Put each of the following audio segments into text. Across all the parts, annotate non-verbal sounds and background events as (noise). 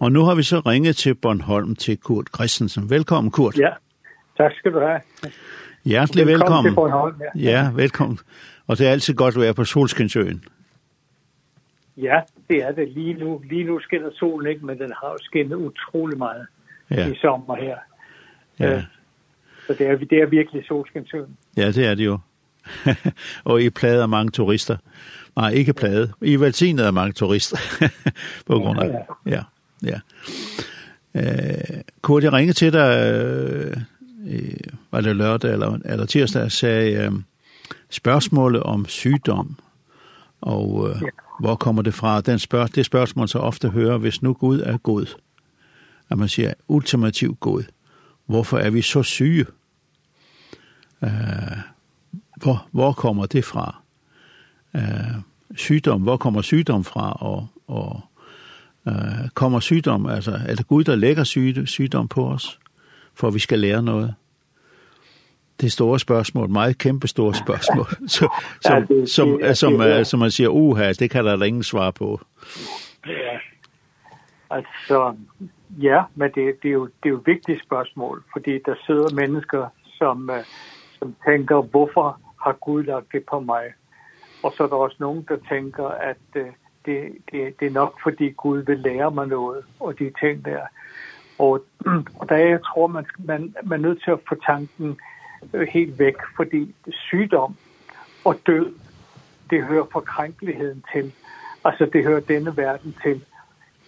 Og nu har vi så ringet til Bornholm til Kurt Christensen. Velkommen, Kurt. Ja, tak skal du have. Hjertelig velkommen. Velkommen til Bornholm, ja. Ja, velkommen. Og det er altid godt at være på Solskinsøen. Ja, det er det lige nu. Lige nu skinner solen ikke, men den har jo skinnet utrolig meget ja. i sommer her. Ja. Så det er, det er virkelig Solskinsøen. Ja, det er det jo. (laughs) og I plader mange turister. Nej, ikke plade. I er velsignet af mange turister (laughs) på grund af. Ja. ja. Ja. Øh, Kurt, jeg ringede til dig, øh, var det lørdag eller, eller tirsdag, og sagde, øh, spørgsmålet om sygdom, og øh, ja. hvor kommer det fra? Den spørg, det spørgsmål, så ofte hører, hvis nu Gud er god, at man siger ultimativ god, hvorfor er vi så syge? Øh, hvor, hvor kommer det fra? Øh, sygdom, hvor kommer sygdom fra, og, og øh, kommer sygdom, altså er det Gud, der lægger syg, sygdom på os, for at vi skal lære noget? Det er store spørgsmål, meget kæmpe store (laughs) spørgsmål, så, som, som, som, som, som, som man siger, uha, det kan der ingen svar på. Ja, altså, ja, men det, det, er jo, det er jo vigtige spørgsmål, fordi der sidder mennesker, som, som tænker, hvorfor har Gud lagt det på mig? Og så er der også nogen, der tænker, at øh, det, det, det er nok, fordi Gud vil lære mig noget, og de ting der. Og, (clears throat) og der jeg tror, man, man, man er nødt til at få tanken helt væk, fordi sygdom og død, det hører forkrænkeligheden til. Altså, det hører denne verden til,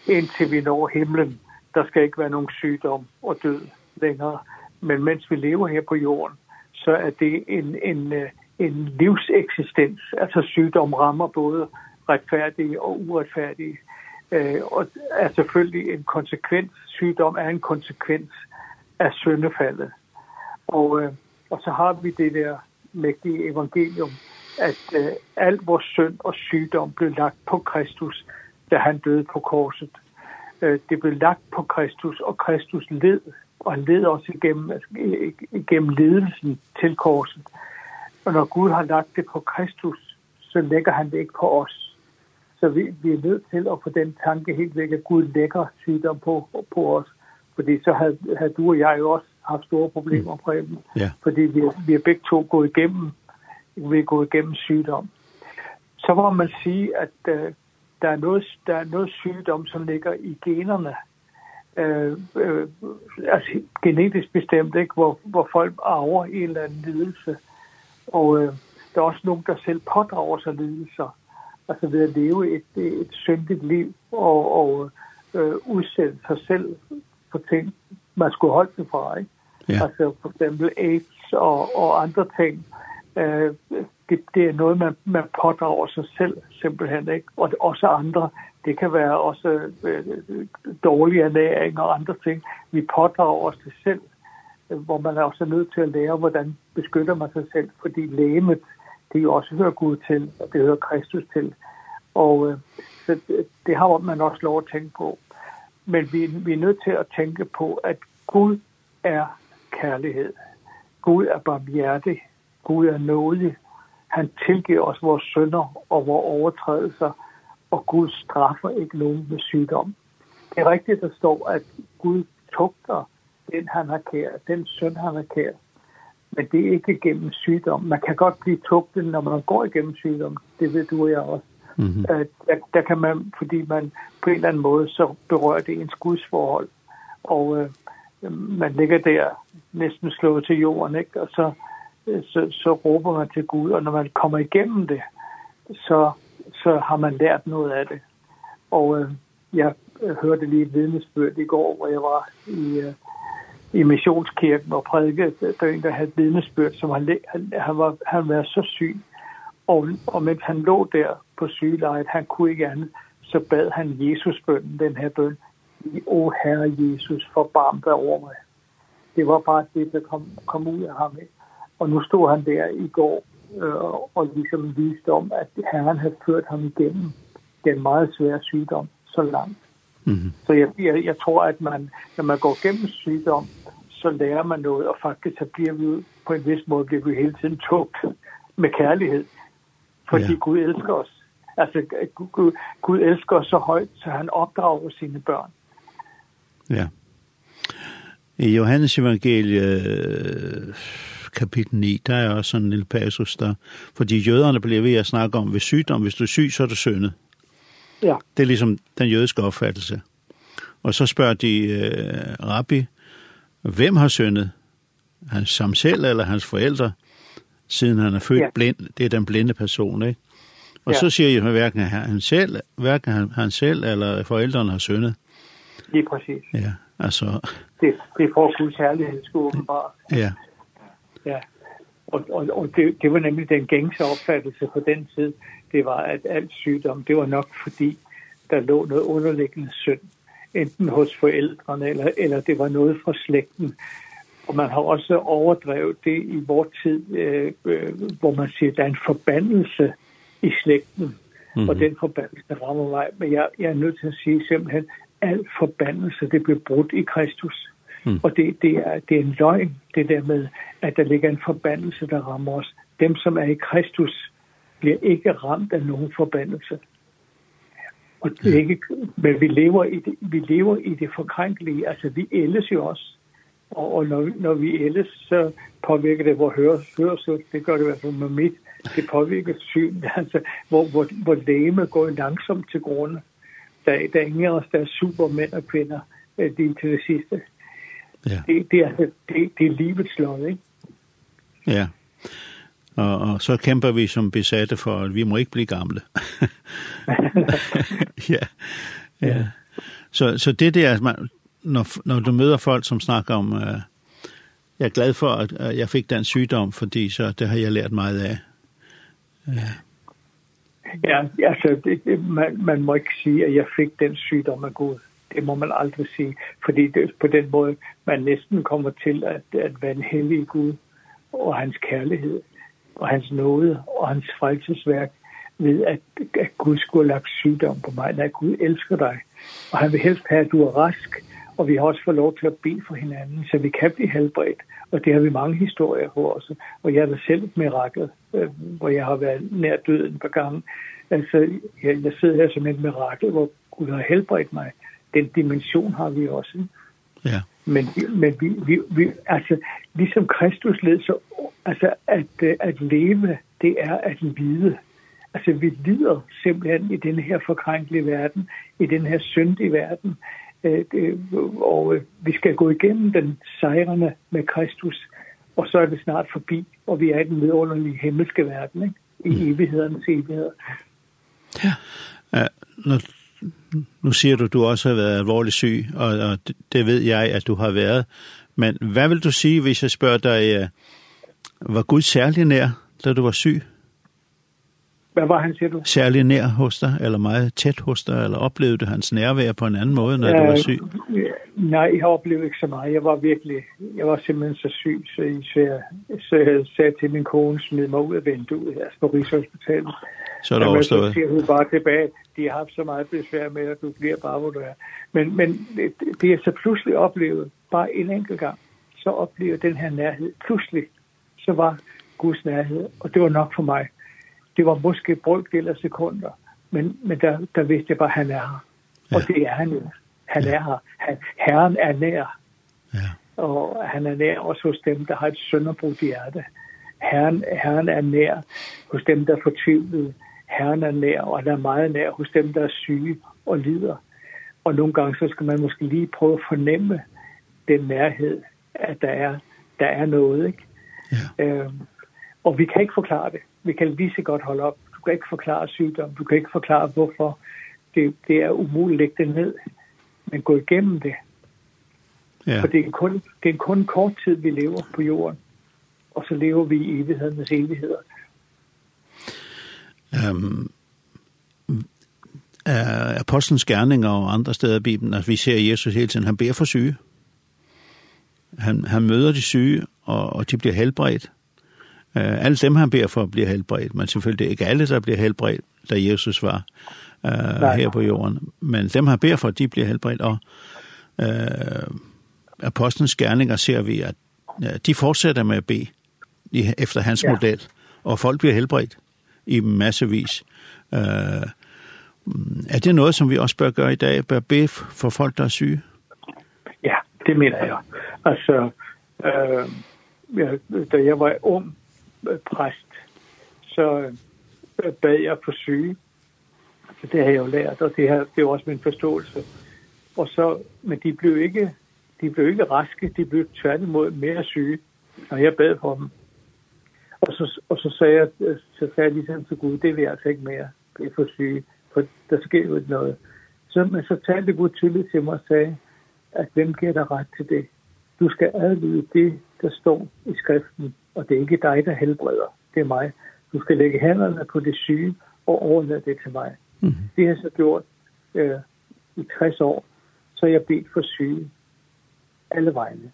indtil vi når himlen. Der skal ikke være nogen sygdom og død længere. Men mens vi lever her på jorden, så er det en, en, en livseksistens. Altså, sygdom rammer både retfærdige og uretfærdige. Øh, og er selvfølgelig en konsekvens, sygdom er en konsekvens af syndefaldet. Og, øh, og så har vi det der mægtige evangelium, at øh, al vores synd og sygdom blev lagt på Kristus, da han døde på korset. Øh, det blev lagt på Kristus, og Kristus led, og han led også igennem, igennem ledelsen til korset. Og når Gud har lagt det på Kristus, så lægger han det ikke på os. Så vi, vi er nødt til at få den tanke helt væk, at Gud lægger sygdom på, på os. Fordi så havde, havde du og jeg jo også haft store problemer, Preben. Ja. Fordi vi, vi er begge to gået igennem, vi er gået igennem sygdom. Så må man sige, at øh, der, er noget, der er noget sygdom, som ligger i generne. Øh, øh, altså genetisk bestemt, ikke? Hvor, hvor folk arver en eller anden lidelse. Og øh, der er også nogen, der selv pådrager sig lidelser altså ved at leve et, et syndigt liv og, og øh, udsætte sig selv for ting, man skulle holde sig fra, ikke? Ja. Altså for eksempel AIDS og, og andre ting. Øh, det, det er noget, man, man pådrager sig selv simpelthen, ikke? Og også andre. Det kan være også øh, dårlig ernæring og andre ting. Vi pådrager os det selv, hvor man er også nødt til at lære, hvordan beskytter man sig selv, fordi lægemet det jo også hører Gud til, og det hører Kristus til. Og øh, så det, det har man også lov at tænke på. Men vi, vi er nødt til at tænke på, at Gud er kærlighed. Gud er barmhjertig. Gud er nådig. Han tilgiver os vores synder og vores overtrædelser, og Gud straffer ikke nogen med sygdom. Det er rigtigt, der står, at Gud tugter den, han har kær, den søn, han har kær men det er ikke gennem sygdom. Man kan godt blive tugtet, når man går igennem sygdom. Det ved du og jeg også. Mm -hmm. øh, der, der kan man, fordi man på en eller anden måde, så berører det ens gudsforhold. Og øh, man ligger der næsten slået til jorden, ikke? Og så, så, så råber man til Gud, og når man kommer igennem det, så, så har man lært noget af det. Og øh, jeg hørte lige et vidnesbørd i går, hvor jeg var i... Øh, i missionskirken og prædikede der en, der havde vidnesbyrd, som han, han, han, var, han var så syg. Og, og mens han lå der på sygelejet, han kunne ikke andet, så bad han Jesusbønnen, den her bøn, O Herre Jesus, forbarm dig over mig. Det var bare det, der kom, kom ud af ham. Og nu stod han der i går øh, og ligesom viste om, at Herren havde ført ham igennem den meget svære sygdom så langt. Mm -hmm. Så jeg, jeg, jeg tror, at man, når man går gennem sygdom, så lærer man noget, og faktisk så bliver vi på en vis måde bliver vi hele tiden tugt med kærlighed, fordi ja. Gud elsker os. Altså, Gud, Gud elsker os så højt, så han opdrager sine børn. Ja. I Johannes evangelie kapitel 9, der er også sådan en lille passus der, fordi jøderne bliver ved at snakke om, ved sygdom, hvis du er syg, så er du syndet. Ja. Det er ligesom den jødiske opfattelse. Og så spørger de uh, Rabbi, hvem har syndet? Hans som selv eller hans forældre, siden han er født ja. blind? Det er den blinde person, ikke? Og ja. så siger jeg, hverken han selv, hverken han, han selv eller forældrene har syndet. Det er præcis. Ja, altså... Det, det får Guds herlighed, skulle. Ja. Ja. Og, og, og det, det var nemlig den gængse opfattelse på den tid det var, at alt sygdom, det var nok fordi, der lå noget underliggende synd, enten hos forældrene, eller, eller det var noget fra slægten. Og man har også overdrevet det i vores tid, øh, hvor man siger, at der er en forbandelse i slægten. Mm -hmm. Og den forbandelse rammer mig. Men jeg, jeg er nødt til at sige simpelthen, al forbandelse, det blev brudt i Kristus. Mm. Og det, det, er, det er en løgn, det der med, at der ligger en forbandelse, der rammer os. Dem, som er i Kristus, bliver ikke ramt af nogen forbandelse. Og det ikke, men vi lever i det, vi lever i det forkrænkelige, altså vi ældes jo også. Og, og når, når vi ældes, så påvirker det vores høres, det gør det i hvert fald med mit, det påvirker syn, (laughs) altså hvor, hvor, hvor læme går langsomt til grunde. Der, der er ingen af os, der er supermænd og kvinder, det er til det sidste. Ja. Det, det, er, det, det er livets lov, ikke? Ja. Og, og så kæmper vi som besatte for, at vi må ikke blive gamle. (laughs) ja, ja. Så, så det der, man, når, når du møder folk, som snakker om, uh, jeg er glad for, at jeg fik den sygdom, fordi så det har jeg lært meget af. Ja. Ja, altså, det, man, man må ikke sige, at jeg fik den sygdom af Gud. Det må man aldrig sige, fordi det, på den måde, man næsten kommer til at, at være en hellig Gud og hans kærlighed og hans nåde og hans frelsesværk ved, at, at Gud skulle have lagt sygdom på mig, at Gud elsker dig, og han vil helst have, at du er rask, og vi har også fået lov til at bede for hinanden, så vi kan blive helbredt, og det har vi mange historier på også, og jeg er da selv et mirakel, øh, hvor jeg har været nær døden en par gange, altså jeg, jeg sidder her som et mirakel, hvor Gud har helbredt mig, den dimension har vi også. Ja men men vi vi, vi altså ligesom Kristus led så altså at at leve det er at lide. Altså vi lider simpelthen i den her forkrænkelige verden, i den her syndige verden. Eh og vi skal gå igennem den sejrende med Kristus og så er det snart forbi og vi er i den vidunderlige himmelske verden, ikke? i evigheden evighedens evighed. Ja. Eh, uh, nu siger du, at du også har været alvorlig syg, og, og det ved jeg, at du har været. Men hvad vil du sige, hvis jeg spørger dig, var Gud særlig nær, da du var syg? Hvad var han, siger du? Særlig nær hos dig, eller meget tæt hos dig, eller oplevede du hans nærvær på en anden måde, når øh, du var syg? Nej, jeg oplevede ikke så meget. Jeg var virkelig, jeg var simpelthen så syg, så, jeg, så, jeg, så jeg sagde til min kone, smid mig ud af vinduet her på Rigshospitalet. Så er det overstået. Så hun bare tilbage, de har haft så meget besvær med, at du bliver bare, hvor du er. Men, men det er så pludselig oplevet, bare en enkelt gang, så oplevede den her nærhed. Pludselig, så var Guds nærhed, og det var nok for mig. Det var måske brygdel af sekunder, men, men der, der vidste jeg bare, at han er her. Og ja. det er han jo. Han er her. Han, herren er nær. Ja. Og han er nær også hos dem, der har et sønderbrudt hjerte. Herren, herren er nær hos dem, der er fortvivlet. Herren er nær, og han er meget nær hos dem, der er syge og lider. Og nogle gange så skal man måske lige prøve at fornemme den nærhed, at der er, der er noget. Ikke? Ja. Øhm, og vi kan ikke forklare det. Vi kan lige så godt holde op. Du kan ikke forklare sygdom. Du kan ikke forklare, hvorfor det, det er umuligt at lægge det ned men gå igennem det. Ja. For det er, kun, det er kun kort tid, vi lever på jorden, og så lever vi i evighedernes evigheder. Um, er apostlens gerninger og andre steder i Bibelen, at vi ser Jesus hele tiden, han beder for syge. Han, han møder de syge, og, og de bliver helbredt. Uh, alle dem, han beder for, bliver helbredt, men selvfølgelig ikke alle, der bliver helbredt, da Jesus var øh, her på jorden. Men dem, han beder for, de bliver helbredt, og uh, apostlenes gerninger ser vi, at uh, de fortsætter med at bede i, efter hans ja. model, og folk bliver helbredt i massevis. Uh, er det noget, som vi også bør gøre i dag, bør bede for folk, der er syge? Ja, det mener jeg. Altså, øh, ja, da jeg var ung, præst, så bad jeg på syge. Så det har jeg jo lært, og det, her, det er også min forståelse. Og så, men de blev ikke, de blev ikke raske, de blev tværtimod mere syge, når jeg bad for dem. Og så, og så sagde jeg, så sagde jeg ligesom til Gud, det vil jeg altså ikke mere blive for syge, for der sker jo ikke noget. Så, men så talte Gud tydeligt til mig og sagde, at hvem giver dig ret til det? Du skal adlyde det, der står i skriften og det er ikke dig, der helbreder. Det er mig. Du skal lægge hænderne på det syge og overlade det til mig. Mm. Det har jeg så gjort øh, i 60 år, så jeg bedt for syge alle vegne,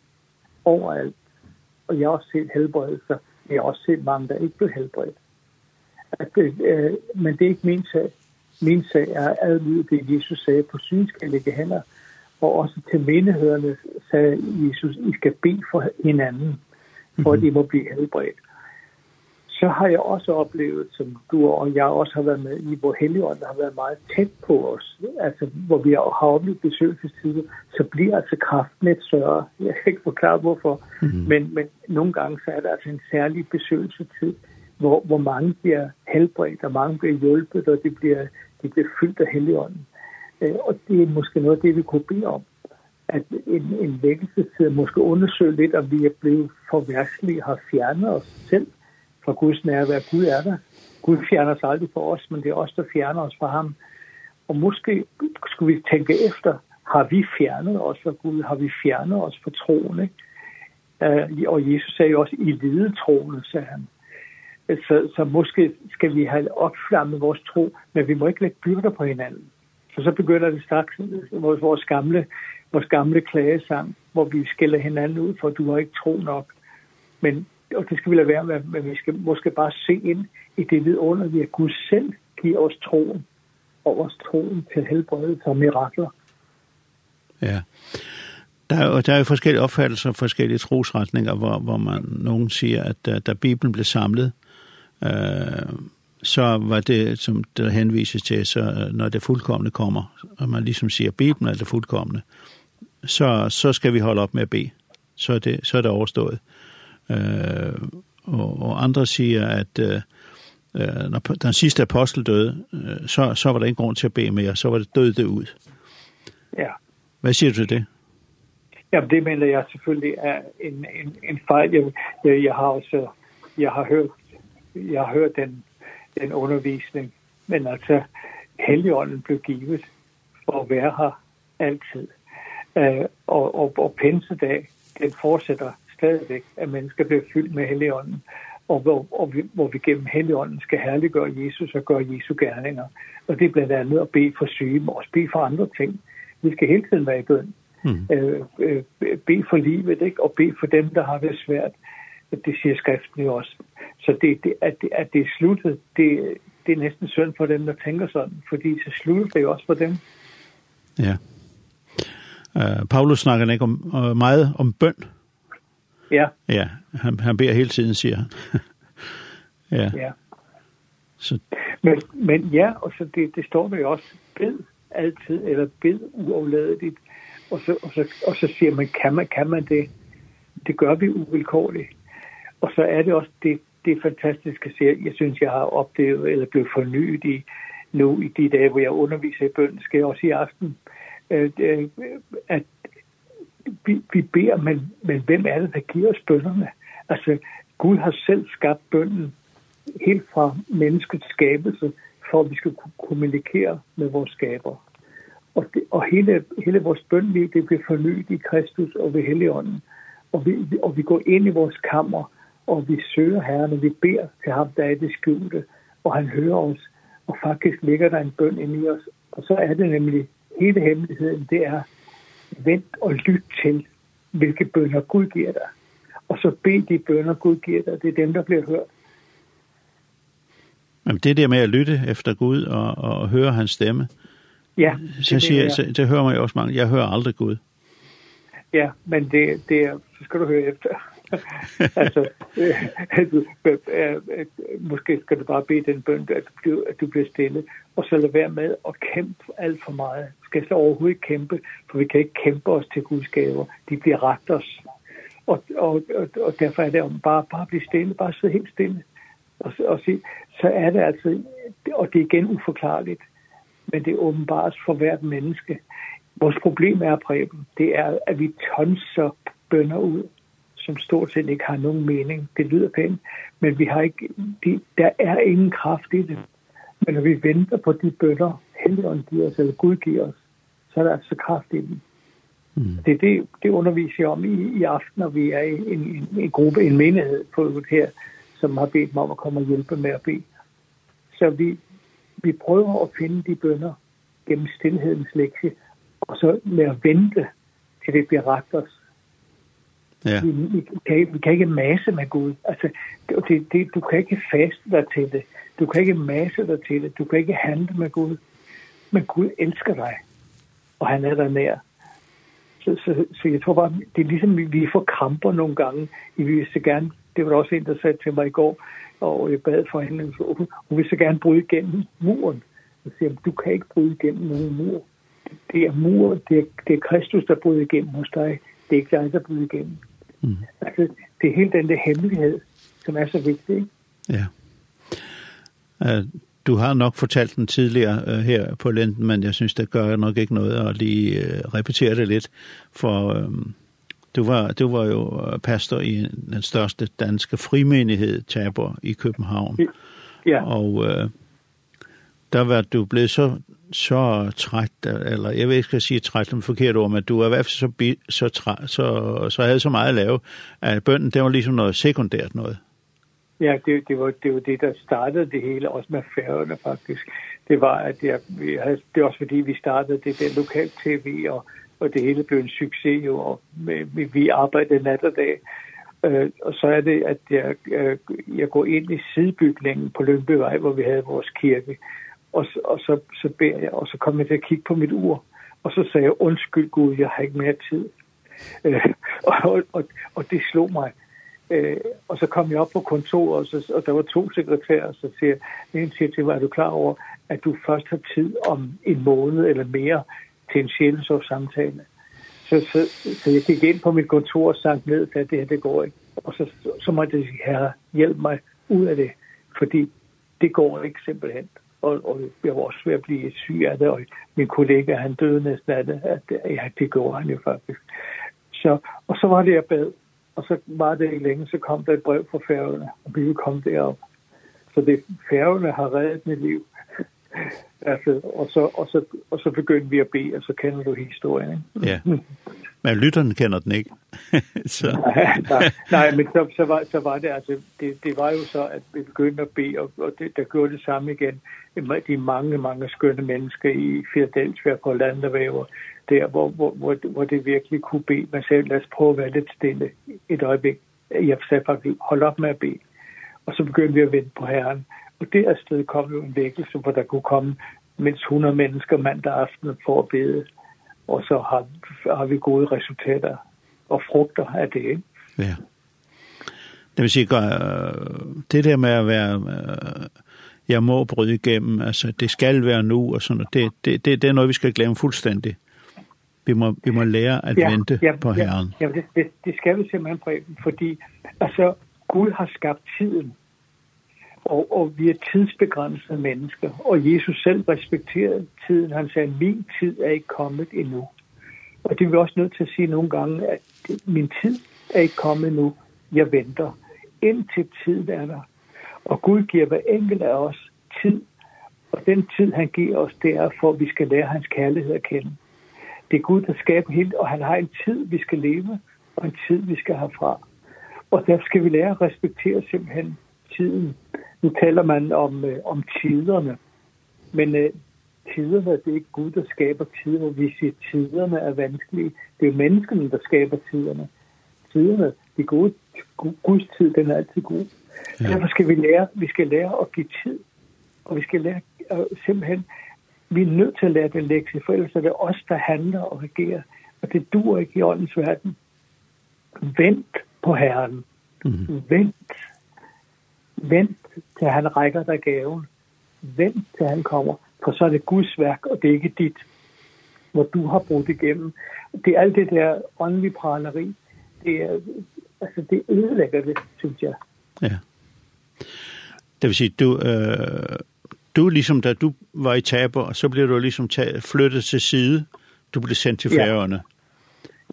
overalt. Og jeg har også set helbredelser. Jeg har også set mange, der ikke blev helbredt. At, øh, men det er ikke min sag. Min sag er adlyde det, Jesus sagde, på syge skal lægge hænder. Og også til menighederne sagde Jesus, I skal bede for hinanden for at de må blive helbredt. Så har jeg også oplevet, som du og jeg også har været med i, hvor Helligånden har været meget tæt på os, altså hvor vi har oplevet besøgelsestider, så bliver altså kraften lidt større. Jeg kan ikke forklare hvorfor, mm. men, men nogle gange så er der altså en særlig besøgelsestid, hvor, hvor mange bliver helbredt, og mange bliver hjulpet, og de bliver, de bliver fyldt af Helligånden. Og det er måske noget af det, vi kunne bede om at en, en vækkelse måske undersøge lidt, om vi er blevet for værtslige, har fjernet os selv fra Guds nærvær. Gud er der. Gud fjerner sig aldrig for os, men det er os, der fjerner os fra ham. Og måske skulle vi tænke efter, har vi fjernet os fra Gud? Har vi fjernet os fra troen? Ikke? Uh, og Jesus sagde jo også, i lide troen, sagde han. Så, så måske skal vi have opflammet vores tro, men vi må ikke lægge byrder på hinanden. Så så begynder det straks, vores, vores gamle vores gamle klagesang, hvor vi skiller hinanden ud, for du har ikke tro nok. Men og det skal vi lade være med, men vi skal måske bare se ind i det vidunderlige, at Gud selv giver os troen, og vores troen til helbredelse og mirakler. Ja. Der er, der er jo forskellige opfattelser og forskellige trosretninger, hvor, hvor man nogen siger, at da Bibelen blev samlet, øh, så var det, som der henvises til, så når det fuldkommende kommer, og man ligesom siger, Bibelen er det fuldkommende, så, så skal vi holde op med at bede. Så er det, så er det overstået. Øh, og, og andre siger, at øh, når den sidste apostel døde, øh, så, så var der ingen grund til at bede mere, så var det døde det ud. Ja. Hvad siger du til det? Ja, det mener jeg selvfølgelig er en, en, en fejl. Jeg, jeg, jeg har også jeg har hørt, jeg har hørt den, den undervisning, men altså, Helligånden blev givet for at være her altid. Øh, og, og, og pinsedag, den fortsætter stadigvæk, at mennesker bliver fyldt med helligånden, og hvor, og vi, hvor vi gennem helligånden skal herliggøre Jesus og gøre Jesu gerninger. Og det er blandt andet at bede for syge, men også bede for andre ting. Vi skal hele tiden være i bøn. Mm. Øh, øh, bede for livet, ikke? og bede for dem, der har det svært. Det siger skriften jo også. Så det, det, at, det, at det er sluttet, det, det er næsten synd for dem, der tænker sådan, fordi så slutter det jo også for dem. Ja. Yeah. Uh, Paulus snakker ikke om, uh, meget om bøn. Ja. Ja, han, han beder hele tiden, siger han. (laughs) ja. ja. Så. Men, men ja, og så det, det står der jo også, bed altid, eller bed uafladeligt. Og så, og, så, og så siger man, kan man, kan man det? Det gør vi uvilkårligt. Og så er det også det, det fantastiske, jeg synes, jeg har oplevet, eller blevet fornyet i, nu i de dage, hvor jeg underviser i bøn, skal jeg også i aften. Øh, at vi, vi beder, men, men hvem er det, der giver os bønderne? Altså, Gud har selv skabt bønden helt fra menneskets skabelse, for at vi skal kunne kommunikere med vores skaber. Og, det, og hele, hele vores bønliv, det bliver fornyet i Kristus og ved Helligånden. Og vi, og vi går ind i vores kammer, og vi søger Herren, og vi beder til ham, der er det skjulte, og han hører os. Og faktisk ligger der en bøn inde i os. Og så er det nemlig hele hemmeligheden, det er, vent og lyt til, hvilke bønder Gud giver dig. Og så bed de bønder Gud giver dig. Det er dem, der bliver hørt. Men det der med at lytte efter Gud og, og høre hans stemme, ja, det, så siger, det, ja. det hører man jo også mange. Jeg hører aldrig Gud. Ja, men det, det er, så skal du høre efter alltså, måske skal du bare bede den bøn, at du, bliver, at du bliver stille, og så lade være med at kæmpe alt for meget. Du skal så overhovedet kæmpe, for vi kan ikke kæmpe os til Guds gaver. De bliver ragt os. Og, og, og, og derfor er det om bare, bare blive stille, bare sidde helt stille. Og, og se, så er det altså, og det er igen uforklarligt, men det er åbenbart for hvert menneske. Vores problem er, Preben, det er, at vi tonser bønder ud som stort set ikke har nogen mening. Det lyder pænt, men vi har ikke, de, der er ingen kraft i det. Men når vi venter på de bønder, helligånden giver os, eller Gud giver os, så er der altså kraft i dem. Mm. Det det, det underviser jeg om i, i aften, når vi er i en, en, en gruppe, en menighed på det her, som har bedt mig om at komme og hjælpe med at bede. Så vi, vi prøver at finde de bønder gennem stillhedens lektie, og så med at vente til det bliver ragt os Ja. Vi, vi, kan, vi kan ikke masse med Gud. Altså, det, det, du kan ikke faste dig til det. Du kan ikke masse dig til det. Du kan ikke handle med Gud. Men Gud elsker dig, og han er der nær. Så, så, så jeg tror bare, det er ligesom, vi, får kramper nogle gange. I vil så gerne, det var også en, der sagde til mig i går, og jeg bad for hende, hun, hun vil så gerne bryde igennem muren. Jeg siger, du kan ikke bryde igennem nogen mur. Det er mur, det er, det er Kristus, der bryder igennem hos dig. Det er ikke dig, der bryder igennem. Mm. Altså, det er hele den der hemmelighed, som er så vigtig. Ikke? Ja. Uh, du har nok fortalt den tidligere uh, her på Linden, men jeg synes, det gør nok ikke noget at lige uh, repetere det lidt, for... Um Du var, du var jo pastor i den største danske frimenighed, Tabor, i København. Ja. Og øh, der var du blevet så så træt, eller jeg ved ikke, skal sige træt som forkert ord, men du er i hvert fald så, bi, så, træt, så, så havde så meget at lave, at bønden, det var ligesom noget sekundært noget. Ja, det, det, var, det var det, der startede det hele, også med færgerne faktisk. Det var, at jeg, vi havde, det var også fordi, vi startede det der lokal tv, og, og det hele blev en succes, jo, og vi, vi arbejdede nat og dag. Øh, og så er det, at jeg, jeg går ind i sidebygningen på Lønbevej, hvor vi havde vores kirke, og, og så, så beder jeg, og så kom jeg til at kigge på mit ur, og så sagde jeg, undskyld Gud, jeg har ikke mere tid. Øh, (laughs) og, og, og det slog mig. Øh, og så kom jeg op på kontoret, og, så, og der var to sekretærer, og så siger en siger til mig, er du klar over, at du først har tid om en måned eller mere til en sjældensårssamtale? Så, så, så jeg gik ind på mit kontor og sank ned, at det her, det går ikke. Og så, så måtte jeg sige, herre, hjælp mig ud af det, fordi det går ikke simpelthen og, og jeg var også ved at blive syg af det, og min kollega, han døde næsten af det, at ja, det gjorde han jo faktisk. Så, og så var det, jeg bad, og så var det ikke længe, så kom der et brev fra færgerne, og vi kom derop. Så det, færgerne har reddet mit liv. (laughs) altså, og, så, og, så, og så begyndte vi at bede, og så kender du historien. Ikke? Ja. (laughs) Men lytteren kender den ikke. (laughs) så. nej, (laughs) nej, men så, så, var, så var det, altså, det, det var jo så, at vi begyndte at bede, og, og det, der gjorde det samme igen. De mange, mange skønne mennesker i Philadelphia på landevæver, der, hvor, hvor, hvor, hvor det virkelig kunne bede mig selv, lad os prøve at være lidt stille et øjeblik. Jeg sagde faktisk, hold op med at bede. Og så begyndte vi at vente på Herren. Og det afsted kom jo en vækkelse, hvor der kunne komme mindst 100 mennesker mandag aften for at bede og så har, har vi gode resultater og frugter af det. Ikke? Ja. Det vil sige, det der med at være, jeg må bryde igennem, altså det skal være nu og sådan det, det, det, det er noget, vi skal glemme fuldstændig. Vi må, vi må lære at ja, vente ja, på Herren. Ja, ja det, det, det skal vi simpelthen, Preben, fordi altså, Gud har skabt tiden, og, og vi er tidsbegrænsede mennesker. Og Jesus selv respekterede tiden. Han sagde, min tid er ikke kommet endnu. Og det er vi også nødt til at sige nogle gange, at min tid er ikke kommet endnu. Jeg venter indtil tiden er der. Og Gud giver hver enkelt af os tid. Og den tid, han giver os, det er for, at vi skal lære hans kærlighed at kende. Det er Gud, der skaber helt, og han har en tid, vi skal leve, og en tid, vi skal have fra. Og der skal vi lære at respektere simpelthen tiden. Nu taler man om, øh, om tiderne, men øh, tiderne, det er ikke Gud, der skaber tider. Vi siger, tiderne er vanskelige. Det er jo menneskene, der skaber tiderne. Tiderne, det gode, Guds tid, den er altid god. Ja. Derfor skal vi lære, vi skal lære at give tid, og vi skal lære at, simpelthen, vi er nødt til at lære den lektie, for ellers er det os, der handler og regerer, og det dur ikke i åndens verden. Vent på Herren. Mm -hmm. Vent Vent til han rækker dig gaven. Vent til han kommer, for så er det Guds værk, og det er ikke dit, hvor du har brugt igennem. Det er alt det der åndelige praleri, det er, altså det ødelægger det, synes jeg. Ja. Det vil sige, du, øh, du ligesom, da du var i taber, så blev du ligesom flyttet til side. Du blev sendt til færøerne.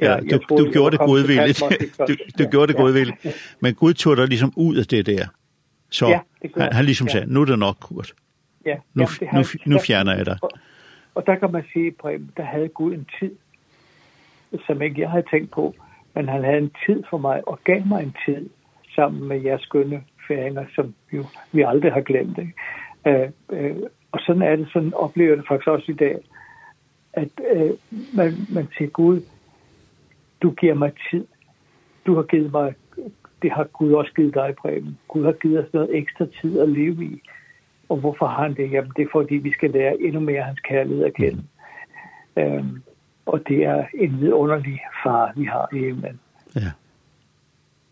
Ja. Ja, du, (laughs) du gjorde det godvilligt. Du, du gjorde det godvilligt. Men Gud tog dig ligesom ud af det der. Så ja, han, han ligesom ja. sagde, nu er det nok, Kurt. Ja, nu, nu, nu fjerner jeg dig. Og, og der kan man sige, Preben, der havde Gud en tid, som ikke jeg havde tænkt på, men han havde en tid for mig, og gav mig en tid, sammen med jeres skønne færinger, som jo, vi aldrig har glemt. Ikke? Øh, øh, og sådan er det, sådan oplever det faktisk også i dag, at øh, man, man siger, Gud, du giver mig tid. Du har givet mig det har Gud også givet dig, Preben. Gud har givet os noget ekstra tid at leve i. Og hvorfor har han det? Jamen, det er fordi, vi skal lære endnu mere hans kærlighed at kende. Mm. Øhm, og det er en vidunderlig far, vi har i himlen. Ja.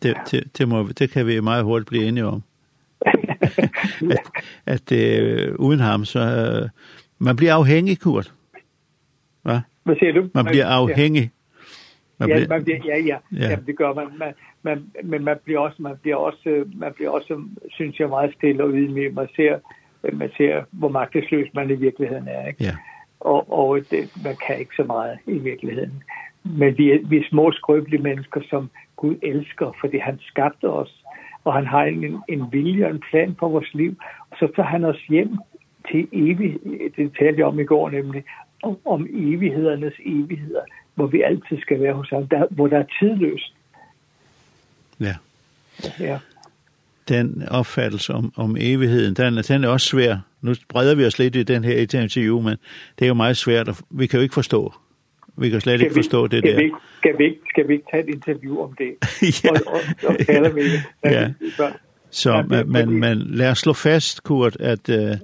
Det, det, det, må, det kan vi meget hurtigt blive enige om. (laughs) at, at øh, uden ham, så... Øh, man bliver afhængig, Kurt. Hva? Hvad siger du? Man bliver afhængig ja, man bliver, ja, ja, ja. Jamen, det gør man. man, man men man bliver også, man bliver også, man bliver også, synes jeg, meget stille og ydmyg. Man ser, man ser, hvor magtesløs man i virkeligheden er. Ikke? Ja. Og, og det, man kan ikke så meget i virkeligheden. Men vi er, vi er små skrøbelige mennesker, som Gud elsker, fordi han skabte os, og han har en, en vilje og en plan for vores liv. Og så tager han os hjem til evig, det talte jeg om i går nemlig, om, om evighedernes evigheder hvor vi altid skal være hos ham, der, hvor der er tidløst. Ja. Ja. Den opfattelse om, om evigheden, den, den er også svær. Nu breder vi os lidt i den her interview, men det er jo meget svært, og vi kan jo ikke forstå. Vi kan slet ikke forstå det der. Vi, skal, vi, skal vi ikke tage et interview om det? (laughs) ja. Og, og, og tale med det. Ja. Så, ja, men, men, men lad os slå fast, Kurt, at uh, ja.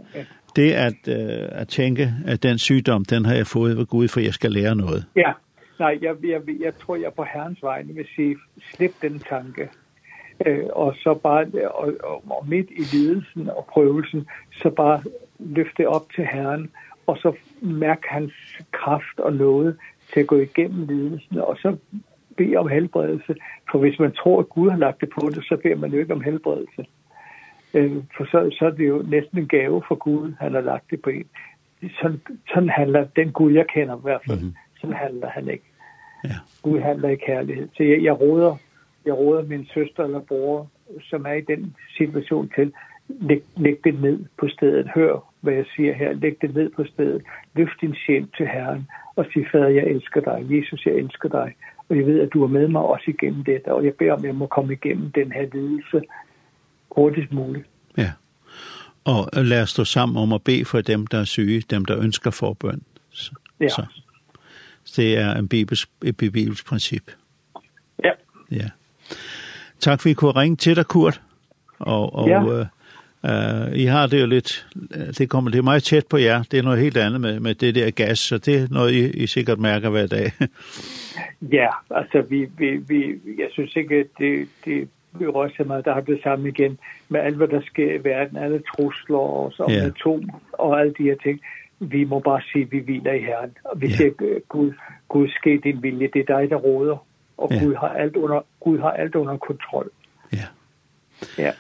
det at, uh, at tænke, at den sygdom, den har jeg fået ved Gud, for jeg skal lære noget. Ja, Nej, jeg, jeg, jeg tror, jeg på herrens vegne vil sige, slip den tanke. Øh, og så bare, og, og, og midt i lidelsen og prøvelsen, så bare løfte op til herren, og så mærk hans kraft og noget til at gå igennem lidelsen, og så bede om helbredelse. For hvis man tror, at Gud har lagt det på det, så beder man jo ikke om helbredelse. Øh, for så, så er det jo næsten en gave for Gud, han har lagt det på en. Sådan, sådan handler den Gud, jeg kender i hvert fald. Mm -hmm som handler han ikke. Ja. Gud handler i kærlighed. Så jeg, jeg råder, jeg råder min søster eller bror, som er i den situation til, læg, læg det ned på stedet. Hør, hvad jeg siger her. Læg det ned på stedet. Løft din sjæl til Herren og sig, Fader, jeg elsker dig. Jesus, jeg elsker dig. Og jeg ved, at du er med mig også igennem dette. Og jeg beder om, at jeg må komme igennem den her lidelse hurtigst muligt. Ja. Og lad os stå sammen om at bede for dem, der er syge, dem, der ønsker forbøn. Så. Ja. Så det er en bibels et bibels princip. Ja. Ja. Tak for, at I kunne ringe til dig, Kurt. Og, og ja. øh, Uh, I har det jo lidt, det kommer det meget tæt på jer. Det er noget helt andet med, med det der gas, så det er noget, I, I sikkert mærker hver dag. (laughs) ja, altså vi, vi, vi, jeg synes ikke, at det, det rører sig meget, der har det sammen igen med alt, hvad der sker i verden, alle trusler og så, ja. atom og alle de her ting vi må bare sige, at vi hviler i Herren. Og vi ja. siger, Gud, Gud, ske din vilje, det er dig, der råder. Og ja. Gud, har alt under, Gud har alt under kontrol. Ja. Ja.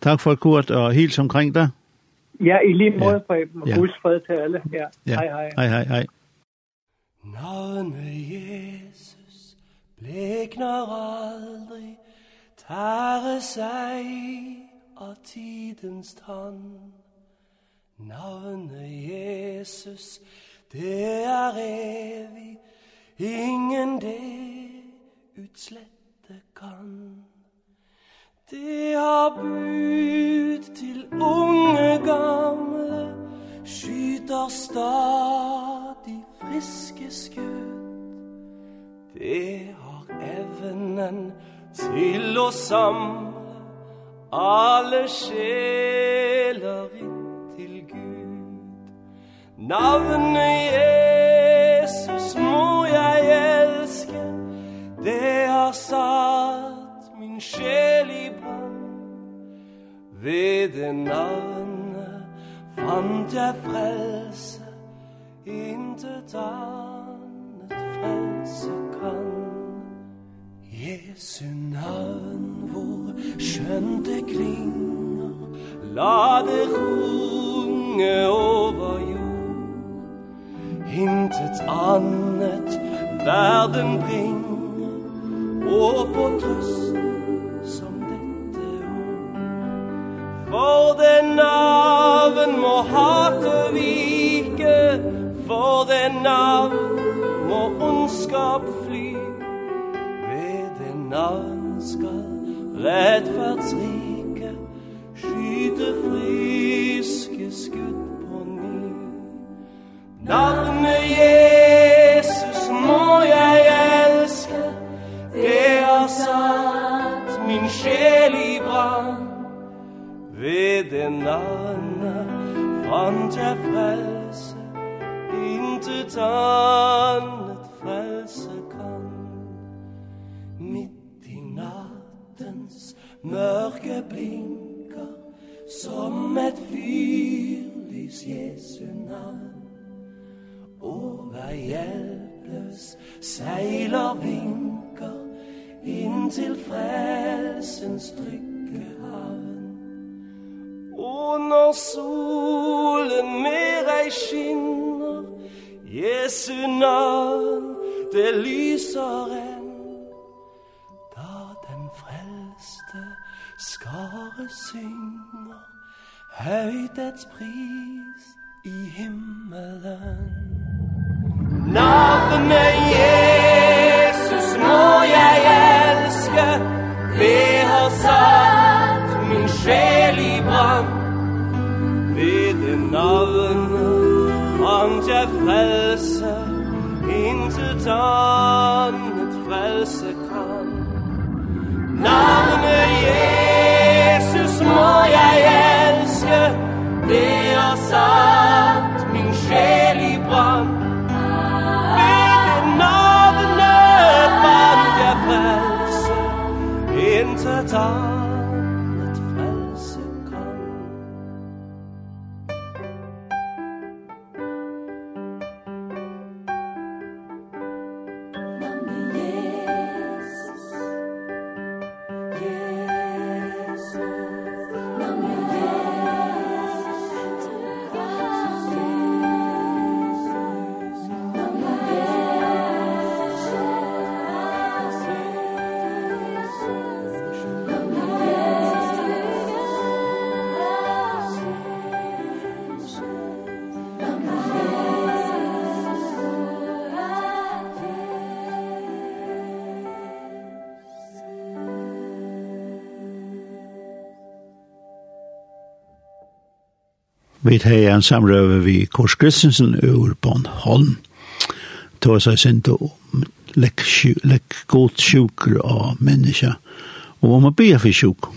Tak for Kurt, og helt omkring dig. Ja, i lige måde, ja. Preben. Og ja. Guds fred til alle. Ja. ja. Hej, hej. Hej, hej, hej. Navne Jesus blækner aldrig, tager sig og tidens tånd. Navne Jesus, det er evig, ingen det utslette kan. Det har bud til unge gamle, skyter stadig friske skudd. Det har evnen til å samle alle sjeler inn Navne Jesus må jeg elske. Det har satt min sjel i brann Ved det navnet fant jeg frelse. Intet annet frelse kan. Jesu navn hvor skjønt det klinger La det runge over jord intet annet verden bring. Og på trøst som dette ord. For den navn må hate vike. For den navn må ondskap fly. Ved den navn skal rettferdsrike Skyte friske skudd på ny. Navn ingen annan Fant jeg frelse Intet annet frelse kan. Mitt i nattens mørke blinker Som et fyrlys Jesu navn Over hjelpløs seiler vinker in til frelsens trygge havn en sol mer skinner. Jesu navn det lyser enn. Da den frelste skare synger Høydets pris i himmelen. Navnet Jesu sonnet frelse kan Navnet Jesus må jeg elske Det har satt min sjel i brand. Ved det navnet fant jeg frelse Intet annet. Vi tar en samrøve vi Kors Kristensen ur Bonholm. Det var så sint om lekk god sjuker av mennesker. Og om man ber for sjuk.